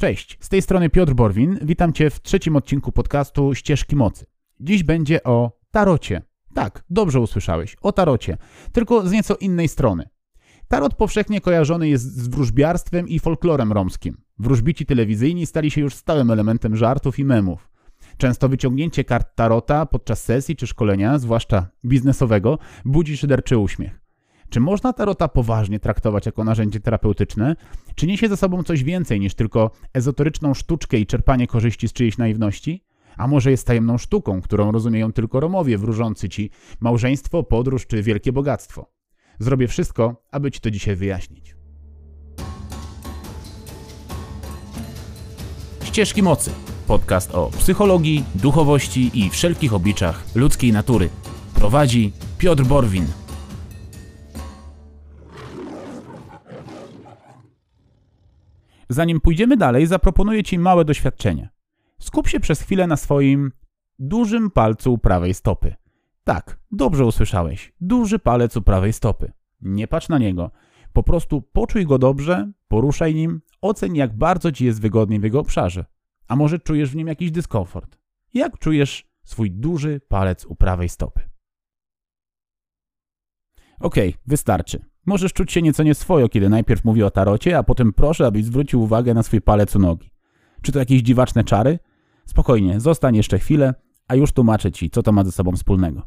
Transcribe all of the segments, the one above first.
Cześć, z tej strony Piotr Borwin. Witam Cię w trzecim odcinku podcastu Ścieżki Mocy. Dziś będzie o tarocie. Tak, dobrze usłyszałeś, o tarocie, tylko z nieco innej strony. Tarot powszechnie kojarzony jest z wróżbiarstwem i folklorem romskim. Wróżbici telewizyjni stali się już stałym elementem żartów i memów. Często wyciągnięcie kart tarota podczas sesji czy szkolenia, zwłaszcza biznesowego, budzi szyderczy uśmiech. Czy można tarota poważnie traktować jako narzędzie terapeutyczne? Czy niesie ze sobą coś więcej niż tylko ezoteryczną sztuczkę i czerpanie korzyści z czyjejś naiwności? A może jest tajemną sztuką, którą rozumieją tylko Romowie wróżący ci małżeństwo, podróż czy wielkie bogactwo? Zrobię wszystko, aby ci to dzisiaj wyjaśnić. Ścieżki Mocy. Podcast o psychologii, duchowości i wszelkich obliczach ludzkiej natury. Prowadzi Piotr Borwin. Zanim pójdziemy dalej, zaproponuję Ci małe doświadczenie. Skup się przez chwilę na swoim dużym palcu prawej stopy. Tak, dobrze usłyszałeś. Duży palec u prawej stopy. Nie patrz na niego. Po prostu poczuj go dobrze, poruszaj nim, oceń jak bardzo Ci jest wygodnie w jego obszarze. A może czujesz w nim jakiś dyskomfort? Jak czujesz swój duży palec u prawej stopy? Okej, okay, wystarczy. Możesz czuć się nieco nieswojo, kiedy najpierw mówię o tarocie, a potem proszę, abyś zwrócił uwagę na swój palec u nogi. Czy to jakieś dziwaczne czary? Spokojnie, zostań jeszcze chwilę, a już tłumaczę ci, co to ma ze sobą wspólnego.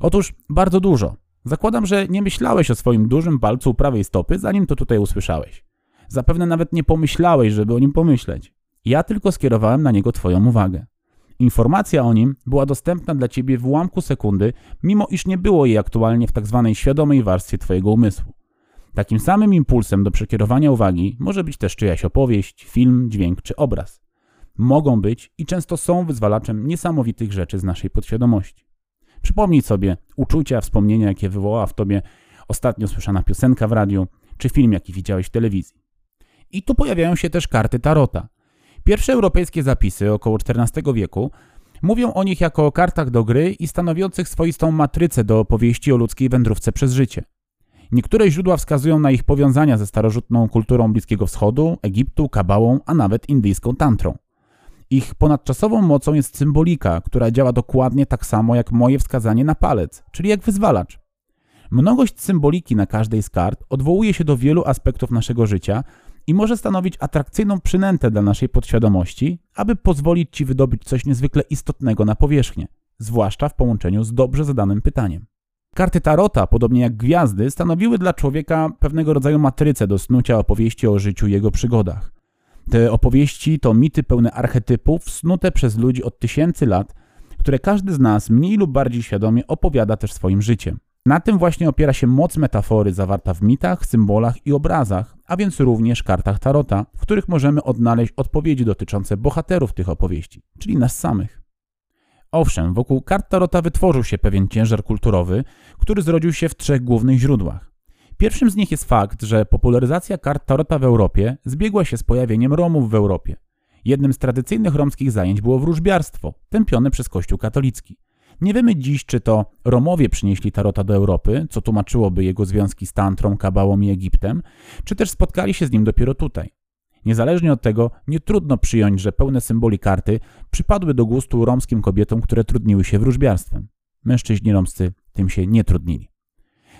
Otóż bardzo dużo. Zakładam, że nie myślałeś o swoim dużym palcu u prawej stopy, zanim to tutaj usłyszałeś. Zapewne nawet nie pomyślałeś, żeby o nim pomyśleć. Ja tylko skierowałem na niego Twoją uwagę. Informacja o nim była dostępna dla Ciebie w ułamku sekundy, mimo iż nie było jej aktualnie w tzw. Tak świadomej warstwie Twojego umysłu. Takim samym impulsem do przekierowania uwagi może być też czyjaś opowieść, film, dźwięk czy obraz. Mogą być i często są wyzwalaczem niesamowitych rzeczy z naszej podświadomości. Przypomnij sobie uczucia, wspomnienia, jakie wywołała w Tobie ostatnio słyszana piosenka w radiu, czy film, jaki widziałeś w telewizji. I tu pojawiają się też karty Tarota – Pierwsze europejskie zapisy około XIV wieku mówią o nich jako o kartach do gry i stanowiących swoistą matrycę do opowieści o ludzkiej wędrówce przez życie. Niektóre źródła wskazują na ich powiązania ze starożytną kulturą Bliskiego Wschodu, Egiptu, Kabałą, a nawet indyjską tantrą. Ich ponadczasową mocą jest symbolika, która działa dokładnie tak samo jak moje wskazanie na palec, czyli jak wyzwalacz. Mnogość symboliki na każdej z kart odwołuje się do wielu aspektów naszego życia i może stanowić atrakcyjną przynętę dla naszej podświadomości, aby pozwolić Ci wydobyć coś niezwykle istotnego na powierzchnię, zwłaszcza w połączeniu z dobrze zadanym pytaniem. Karty Tarota, podobnie jak gwiazdy, stanowiły dla człowieka pewnego rodzaju matrycę do snucia opowieści o życiu i jego przygodach. Te opowieści to mity pełne archetypów, snute przez ludzi od tysięcy lat, które każdy z nas mniej lub bardziej świadomie opowiada też swoim życiem. Na tym właśnie opiera się moc metafory zawarta w mitach, symbolach i obrazach, a więc również kartach tarota, w których możemy odnaleźć odpowiedzi dotyczące bohaterów tych opowieści, czyli nas samych. Owszem, wokół kart tarota wytworzył się pewien ciężar kulturowy, który zrodził się w trzech głównych źródłach. Pierwszym z nich jest fakt, że popularyzacja kart tarota w Europie zbiegła się z pojawieniem Romów w Europie. Jednym z tradycyjnych romskich zajęć było wróżbiarstwo, tępione przez Kościół katolicki. Nie wiemy dziś, czy to Romowie przynieśli Tarota do Europy, co tłumaczyłoby jego związki z Tantrą, Kabałą i Egiptem, czy też spotkali się z nim dopiero tutaj. Niezależnie od tego, nie trudno przyjąć, że pełne symboli karty przypadły do gustu romskim kobietom, które trudniły się wróżbiarstwem. Mężczyźni romscy tym się nie trudnili.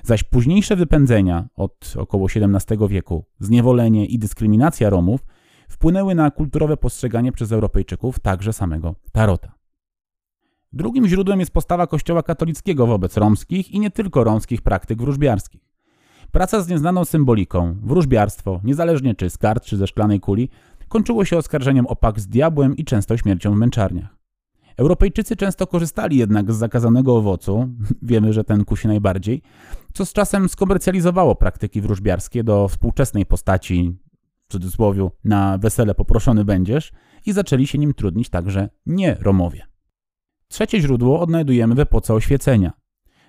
Zaś późniejsze wypędzenia od około XVII wieku, zniewolenie i dyskryminacja Romów wpłynęły na kulturowe postrzeganie przez Europejczyków także samego Tarota. Drugim źródłem jest postawa Kościoła katolickiego wobec romskich i nie tylko romskich praktyk wróżbiarskich. Praca z nieznaną symboliką, wróżbiarstwo, niezależnie czy z kart, czy ze szklanej kuli, kończyło się oskarżeniem o pakt z diabłem i często śmiercią w męczarniach. Europejczycy często korzystali jednak z zakazanego owocu, wiemy, że ten kusi najbardziej, co z czasem skomercjalizowało praktyki wróżbiarskie do współczesnej postaci, w cudzysłowie, na wesele poproszony będziesz i zaczęli się nim trudnić także nie Romowie. Trzecie źródło odnajdujemy w epoce oświecenia.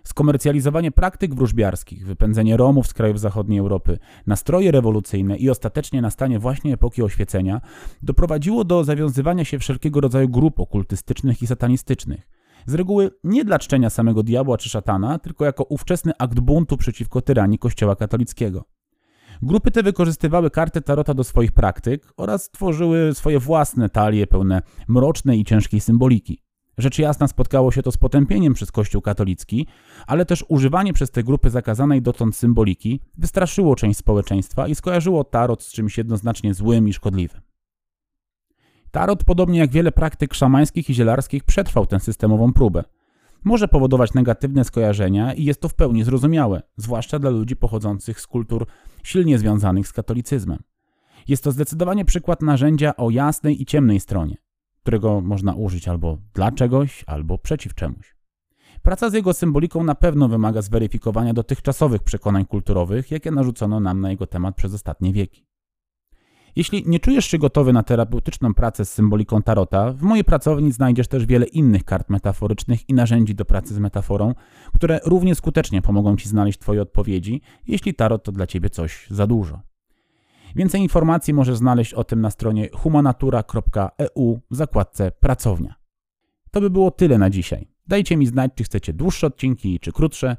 Skomercjalizowanie praktyk wróżbiarskich, wypędzenie Romów z krajów zachodniej Europy, nastroje rewolucyjne i ostatecznie nastanie właśnie epoki oświecenia doprowadziło do zawiązywania się wszelkiego rodzaju grup okultystycznych i satanistycznych. Z reguły nie dla czczenia samego diabła czy szatana, tylko jako ówczesny akt buntu przeciwko tyranii Kościoła katolickiego. Grupy te wykorzystywały karty tarota do swoich praktyk oraz tworzyły swoje własne talie pełne mrocznej i ciężkiej symboliki. Rzecz jasna spotkało się to z potępieniem przez Kościół katolicki, ale też używanie przez te grupy zakazanej dotąd symboliki wystraszyło część społeczeństwa i skojarzyło tarot z czymś jednoznacznie złym i szkodliwym. Tarot, podobnie jak wiele praktyk szamańskich i zielarskich, przetrwał tę systemową próbę. Może powodować negatywne skojarzenia i jest to w pełni zrozumiałe, zwłaszcza dla ludzi pochodzących z kultur silnie związanych z katolicyzmem. Jest to zdecydowanie przykład narzędzia o jasnej i ciemnej stronie którego można użyć albo dla czegoś, albo przeciw czemuś. Praca z jego symboliką na pewno wymaga zweryfikowania dotychczasowych przekonań kulturowych, jakie narzucono nam na jego temat przez ostatnie wieki. Jeśli nie czujesz się gotowy na terapeutyczną pracę z symboliką tarota, w mojej pracowni znajdziesz też wiele innych kart metaforycznych i narzędzi do pracy z metaforą, które równie skutecznie pomogą Ci znaleźć Twoje odpowiedzi, jeśli tarot to dla Ciebie coś za dużo. Więcej informacji możesz znaleźć o tym na stronie humanatura.eu w zakładce Pracownia. To by było tyle na dzisiaj. Dajcie mi znać, czy chcecie dłuższe odcinki, czy krótsze.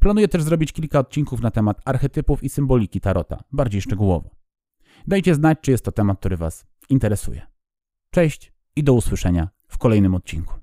Planuję też zrobić kilka odcinków na temat archetypów i symboliki tarota, bardziej szczegółowo. Dajcie znać, czy jest to temat, który Was interesuje. Cześć i do usłyszenia w kolejnym odcinku.